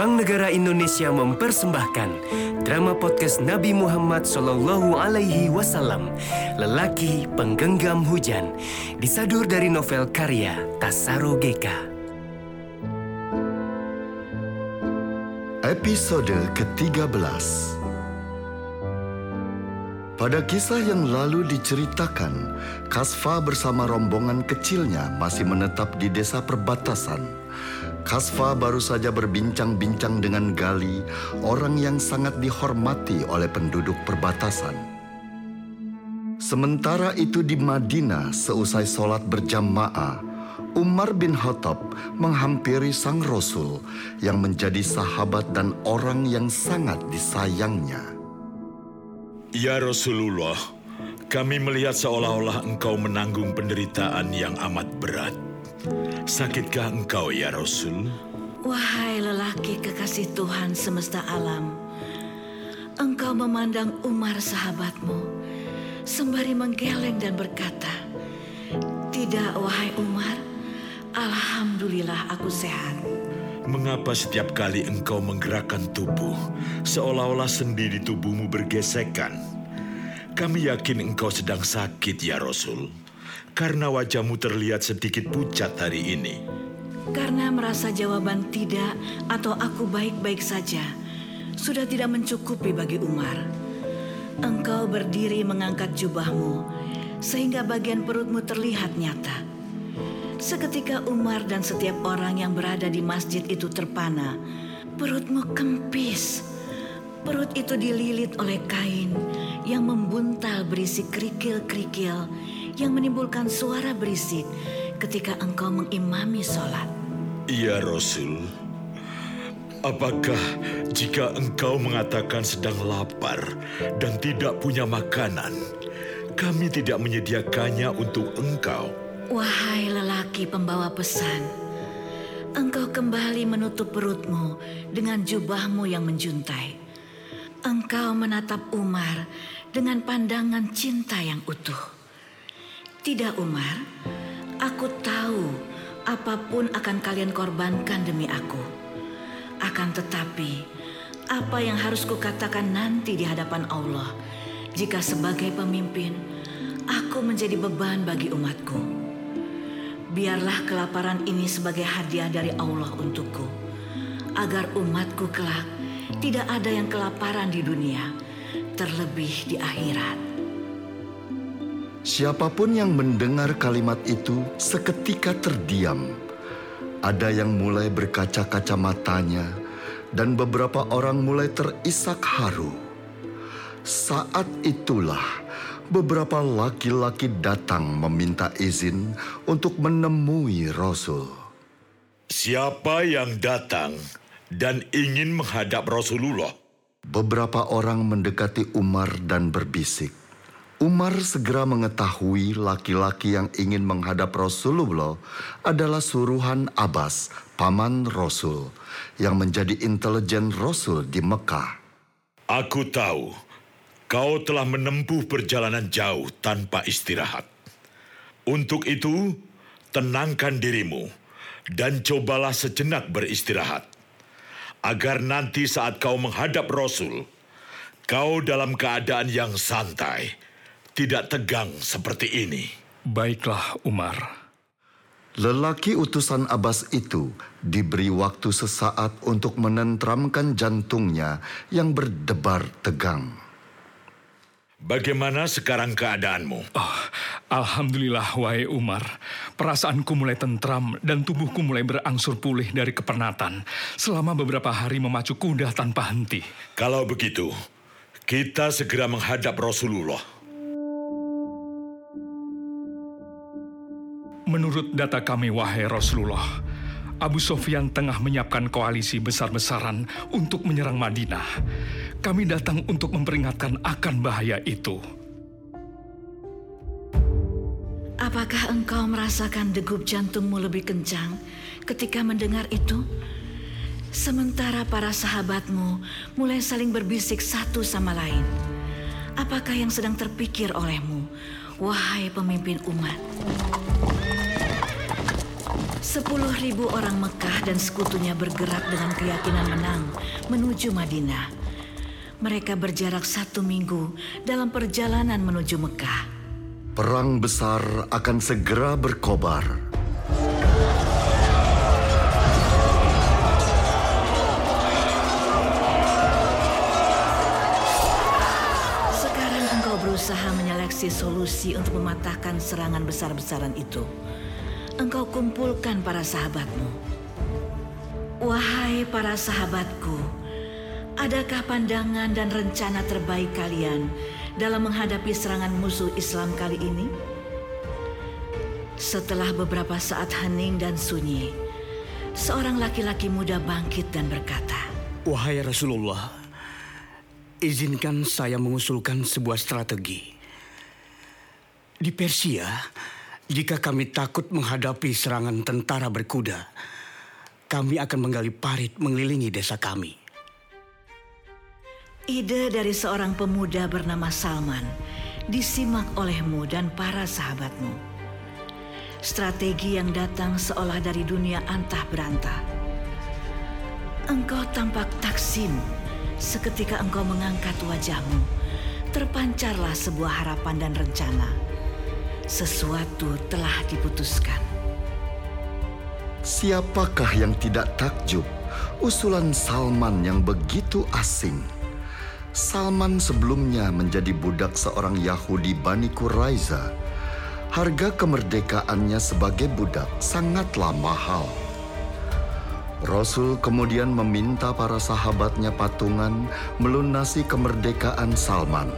Bank Negara Indonesia mempersembahkan drama podcast Nabi Muhammad Sallallahu Alaihi Wasallam, lelaki penggenggam hujan, disadur dari novel karya Tasaro Geka. Episode ke-13 Pada kisah yang lalu diceritakan, Kasfa bersama rombongan kecilnya masih menetap di desa perbatasan. Kasfa baru saja berbincang-bincang dengan Gali, orang yang sangat dihormati oleh penduduk perbatasan. Sementara itu di Madinah, seusai sholat berjamaah, Umar bin Khattab menghampiri sang Rasul yang menjadi sahabat dan orang yang sangat disayangnya. Ya Rasulullah, kami melihat seolah-olah engkau menanggung penderitaan yang amat berat. Sakitkah engkau ya Rasul? Wahai lelaki kekasih Tuhan semesta alam, engkau memandang Umar sahabatmu sembari menggeleng dan berkata, Tidak wahai Umar, Alhamdulillah aku sehat. Mengapa setiap kali engkau menggerakkan tubuh, seolah-olah sendi di tubuhmu bergesekan? Kami yakin engkau sedang sakit ya Rasul, karena wajahmu terlihat sedikit pucat hari ini. Karena merasa jawaban tidak atau aku baik-baik saja, sudah tidak mencukupi bagi Umar. Engkau berdiri mengangkat jubahmu, sehingga bagian perutmu terlihat nyata. Seketika Umar dan setiap orang yang berada di masjid itu terpana. Perutmu kempis. Perut itu dililit oleh kain yang membuntal berisi kerikil-kerikil yang menimbulkan suara berisik ketika engkau mengimami sholat. Ya Rasul, apakah jika engkau mengatakan sedang lapar dan tidak punya makanan, kami tidak menyediakannya untuk engkau? Wahai lelaki pembawa pesan, engkau kembali menutup perutmu dengan jubahmu yang menjuntai. Engkau menatap Umar dengan pandangan cinta yang utuh. Tidak Umar, aku tahu apa pun akan kalian korbankan demi aku. Akan tetapi, apa yang harus kukatakan nanti di hadapan Allah jika sebagai pemimpin aku menjadi beban bagi umatku. Biarlah kelaparan ini sebagai hadiah dari Allah untukku, agar umatku kelak tidak ada yang kelaparan di dunia, terlebih di akhirat. Siapa pun yang mendengar kalimat itu seketika terdiam. Ada yang mulai berkaca-kaca matanya, dan beberapa orang mulai terisak haru. Saat itulah beberapa laki-laki datang meminta izin untuk menemui Rasul. Siapa yang datang dan ingin menghadap Rasulullah? Beberapa orang mendekati Umar dan berbisik. Umar segera mengetahui laki-laki yang ingin menghadap Rasulullah adalah suruhan Abbas, paman Rasul, yang menjadi intelijen Rasul di Mekah. Aku tahu Kau telah menempuh perjalanan jauh tanpa istirahat. Untuk itu, tenangkan dirimu dan cobalah sejenak beristirahat. Agar nanti saat kau menghadap Rasul, kau dalam keadaan yang santai, tidak tegang seperti ini. Baiklah, Umar. Lelaki utusan Abbas itu diberi waktu sesaat untuk menentramkan jantungnya yang berdebar tegang. Bagaimana sekarang keadaanmu? Oh, Alhamdulillah, wahai Umar. Perasaanku mulai tentram dan tubuhku mulai berangsur pulih dari kepenatan selama beberapa hari memacu kuda tanpa henti. Kalau begitu, kita segera menghadap Rasulullah. Menurut data kami, wahai Rasulullah, Abu Sofyan tengah menyiapkan koalisi besar-besaran untuk menyerang Madinah. Kami datang untuk memperingatkan akan bahaya itu. Apakah engkau merasakan degup jantungmu lebih kencang ketika mendengar itu? Sementara para sahabatmu mulai saling berbisik satu sama lain. Apakah yang sedang terpikir olehmu, wahai pemimpin umat? Sepuluh ribu orang Mekah dan sekutunya bergerak dengan keyakinan menang menuju Madinah. Mereka berjarak satu minggu dalam perjalanan menuju Mekah. Perang besar akan segera berkobar. Sekarang engkau berusaha menyeleksi solusi untuk mematahkan serangan besar-besaran itu. Engkau kumpulkan para sahabatmu. Wahai para sahabatku, adakah pandangan dan rencana terbaik kalian dalam menghadapi serangan musuh Islam kali ini? Setelah beberapa saat hening dan sunyi, seorang laki-laki muda bangkit dan berkata, Wahai Rasulullah, izinkan saya mengusulkan sebuah strategi. Di Persia, jika kami takut menghadapi serangan tentara berkuda, kami akan menggali parit mengelilingi desa kami. Ide dari seorang pemuda bernama Salman disimak olehmu dan para sahabatmu. Strategi yang datang seolah dari dunia antah berantah. Engkau tampak taksim seketika engkau mengangkat wajahmu. Terpancarlah sebuah harapan dan rencana. Sesuatu telah diputuskan. Siapakah yang tidak takjub usulan Salman yang begitu asing? Salman sebelumnya menjadi budak seorang Yahudi Bani Quraiza. Harga kemerdekaannya sebagai budak sangatlah mahal. Rasul kemudian meminta para sahabatnya patungan melunasi kemerdekaan Salman.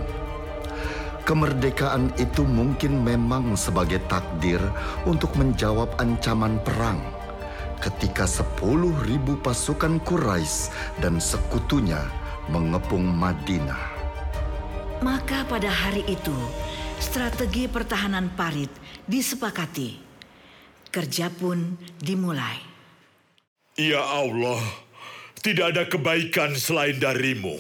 Kemerdekaan itu mungkin memang sebagai takdir untuk menjawab ancaman perang ketika sepuluh ribu pasukan Quraisy dan sekutunya mengepung Madinah. Maka pada hari itu, strategi pertahanan parit disepakati. Kerja pun dimulai. Ya Allah, tidak ada kebaikan selain darimu.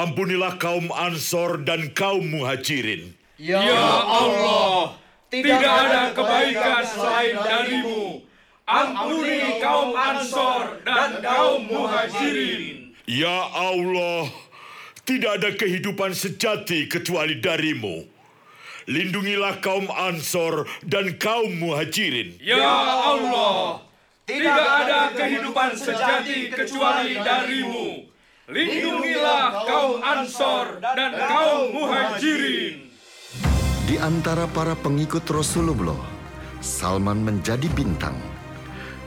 Ampunilah kaum Ansor dan kaum Muhajirin. Ya Allah, tidak ada kebaikan selain darimu. Ampuni kaum Ansor dan kaum Muhajirin. Ya Allah, tidak ada kehidupan sejati kecuali darimu. Lindungilah kaum Ansor dan kaum Muhajirin. Ya Allah, tidak ada kehidupan sejati kecuali darimu. Lindungilah kaum Ansor dan kaum Muhajirin. Di antara para pengikut Rasulullah, Salman menjadi bintang.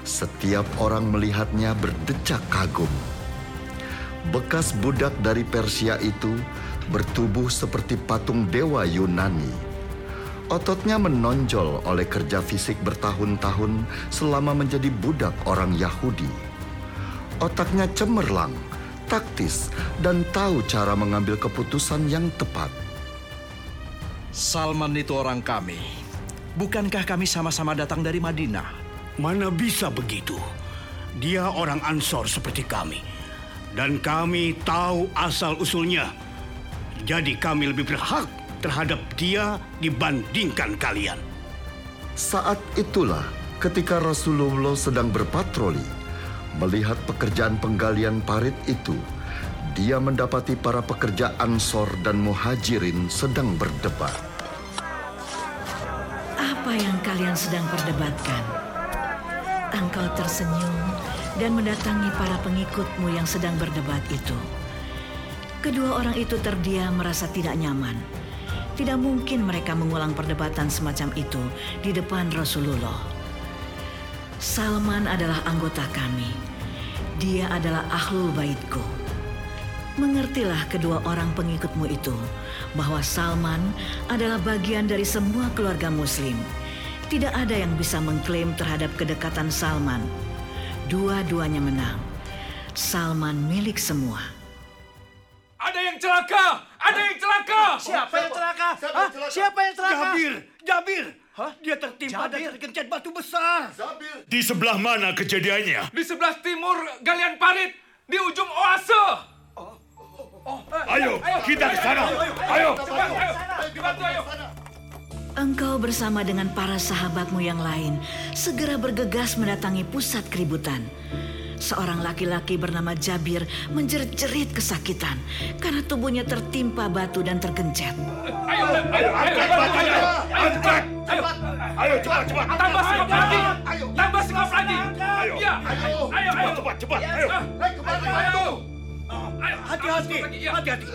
Setiap orang melihatnya berdecak kagum. Bekas budak dari Persia itu bertubuh seperti patung dewa Yunani. Ototnya menonjol oleh kerja fisik bertahun-tahun selama menjadi budak orang Yahudi. Otaknya cemerlang, taktis, dan tahu cara mengambil keputusan yang tepat. Salman itu orang kami. Bukankah kami sama-sama datang dari Madinah? Mana bisa begitu? Dia orang Ansor seperti kami. Dan kami tahu asal-usulnya. Jadi kami lebih berhak terhadap dia dibandingkan kalian. Saat itulah ketika Rasulullah sedang berpatroli, melihat pekerjaan penggalian parit itu, dia mendapati para pekerja Ansor dan Muhajirin sedang berdebat. Apa yang kalian sedang perdebatkan? Engkau tersenyum dan mendatangi para pengikutmu yang sedang berdebat itu. Kedua orang itu terdiam merasa tidak nyaman. Tidak mungkin mereka mengulang perdebatan semacam itu di depan Rasulullah. Salman adalah anggota kami. Dia adalah ahlul baitku. Mengertilah kedua orang pengikutmu itu bahwa Salman adalah bagian dari semua keluarga Muslim. Tidak ada yang bisa mengklaim terhadap kedekatan Salman. Dua-duanya menang. Salman milik semua. Ada yang celaka! Ada yang celaka! Siapa yang celaka? Siapa yang celaka? Jabir, Jabir, Dia tertimpa dan tergencet batu besar. Di sebelah mana kejadiannya? Di sebelah timur galian parit, di ujung oase. Ayo, kita ke sana. Ayo. Cepat, ayo. Dibantu, ayo. Engkau bersama dengan para sahabatmu yang lain segera bergegas mendatangi pusat keributan. Seorang laki-laki bernama Jabir menjerit-jerit kesakitan karena tubuhnya tertimpa batu dan tergencet. Ayo, ayo, angkat batunya. Angkat. Ayo, ayo cepat, cepat. Tambah sekop lagi. Tambah sekop lagi. Ayo, ya. ayo, ayo, ayo. Cepat, cepat. Ayo, ayo. Hati-hati, Ya. hati-hati.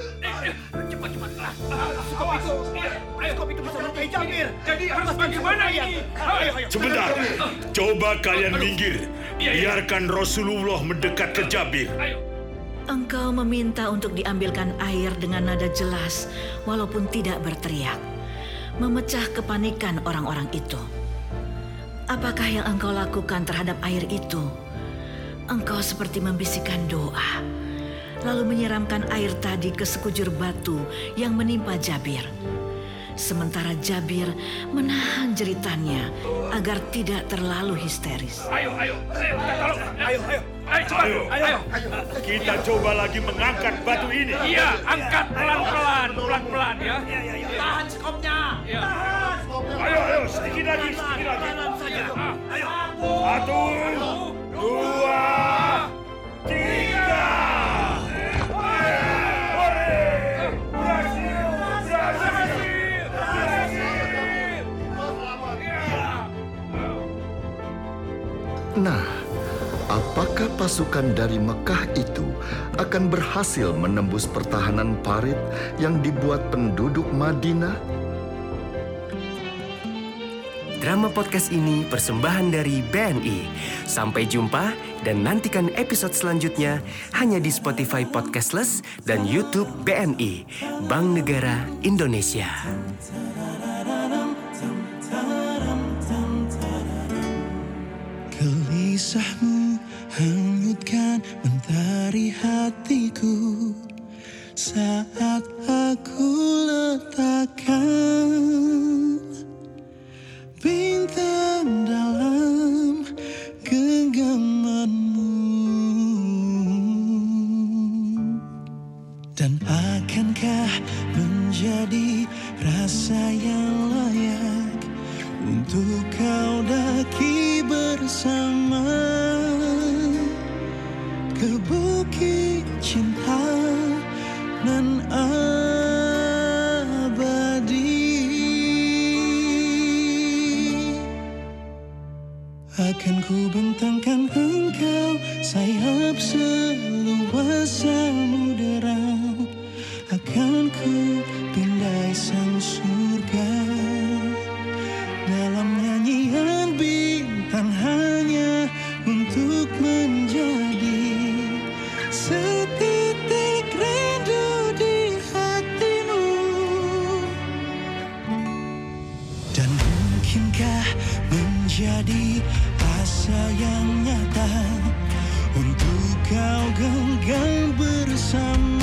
Cepat, cepat. Skop itu, Ayo, skop itu bisa melukai Jabir. Jadi harus bagaimana ini? Ayo, ayo. Sebentar, coba kalian minggir. Iya, iya. Biarkan Rasulullah mendekat ke Jabir. Ayo. Engkau meminta untuk diambilkan air dengan nada jelas, walaupun tidak berteriak, memecah kepanikan orang-orang itu. Apakah yang engkau lakukan terhadap air itu? Engkau seperti membisikkan doa, lalu menyiramkan air tadi ke sekujur batu yang menimpa Jabir. Sementara Jabir menahan jeritannya agar tidak terlalu histeris. Ayo, ayo, ayo, kita tolong. Ayo, ayo, ayo, cepat. Ayo, Kita coba lagi mengangkat batu ini. Iya, angkat pelan-pelan, pelan-pelan ya. Tahan skopnya. Tahan. Ayo, ayo, sedikit lagi, sedikit lagi. Pelan saja. Ayo. Satu, dua, tiga. Pasukan dari Mekah itu akan berhasil menembus pertahanan parit yang dibuat penduduk Madinah? Drama podcast ini persembahan dari BNI. Sampai jumpa dan nantikan episode selanjutnya hanya di Spotify Podcastless dan YouTube BNI, Bank Negara Indonesia. Gelisahmu hanyutkan mentari hatiku Saat aku letakkan Bintang dalam genggamanmu. Dan akankah menjadi rasa yang layak Untuk kau daki bersama bentangkan engkau sayap seluas samudera. Akan ku pindai sang surga. Dalam nyanyian bintang hanya untuk menjadi Setitik rindu di hatimu. Dan mungkinkah menjadi rasa yang nyata untuk kau genggam bersama.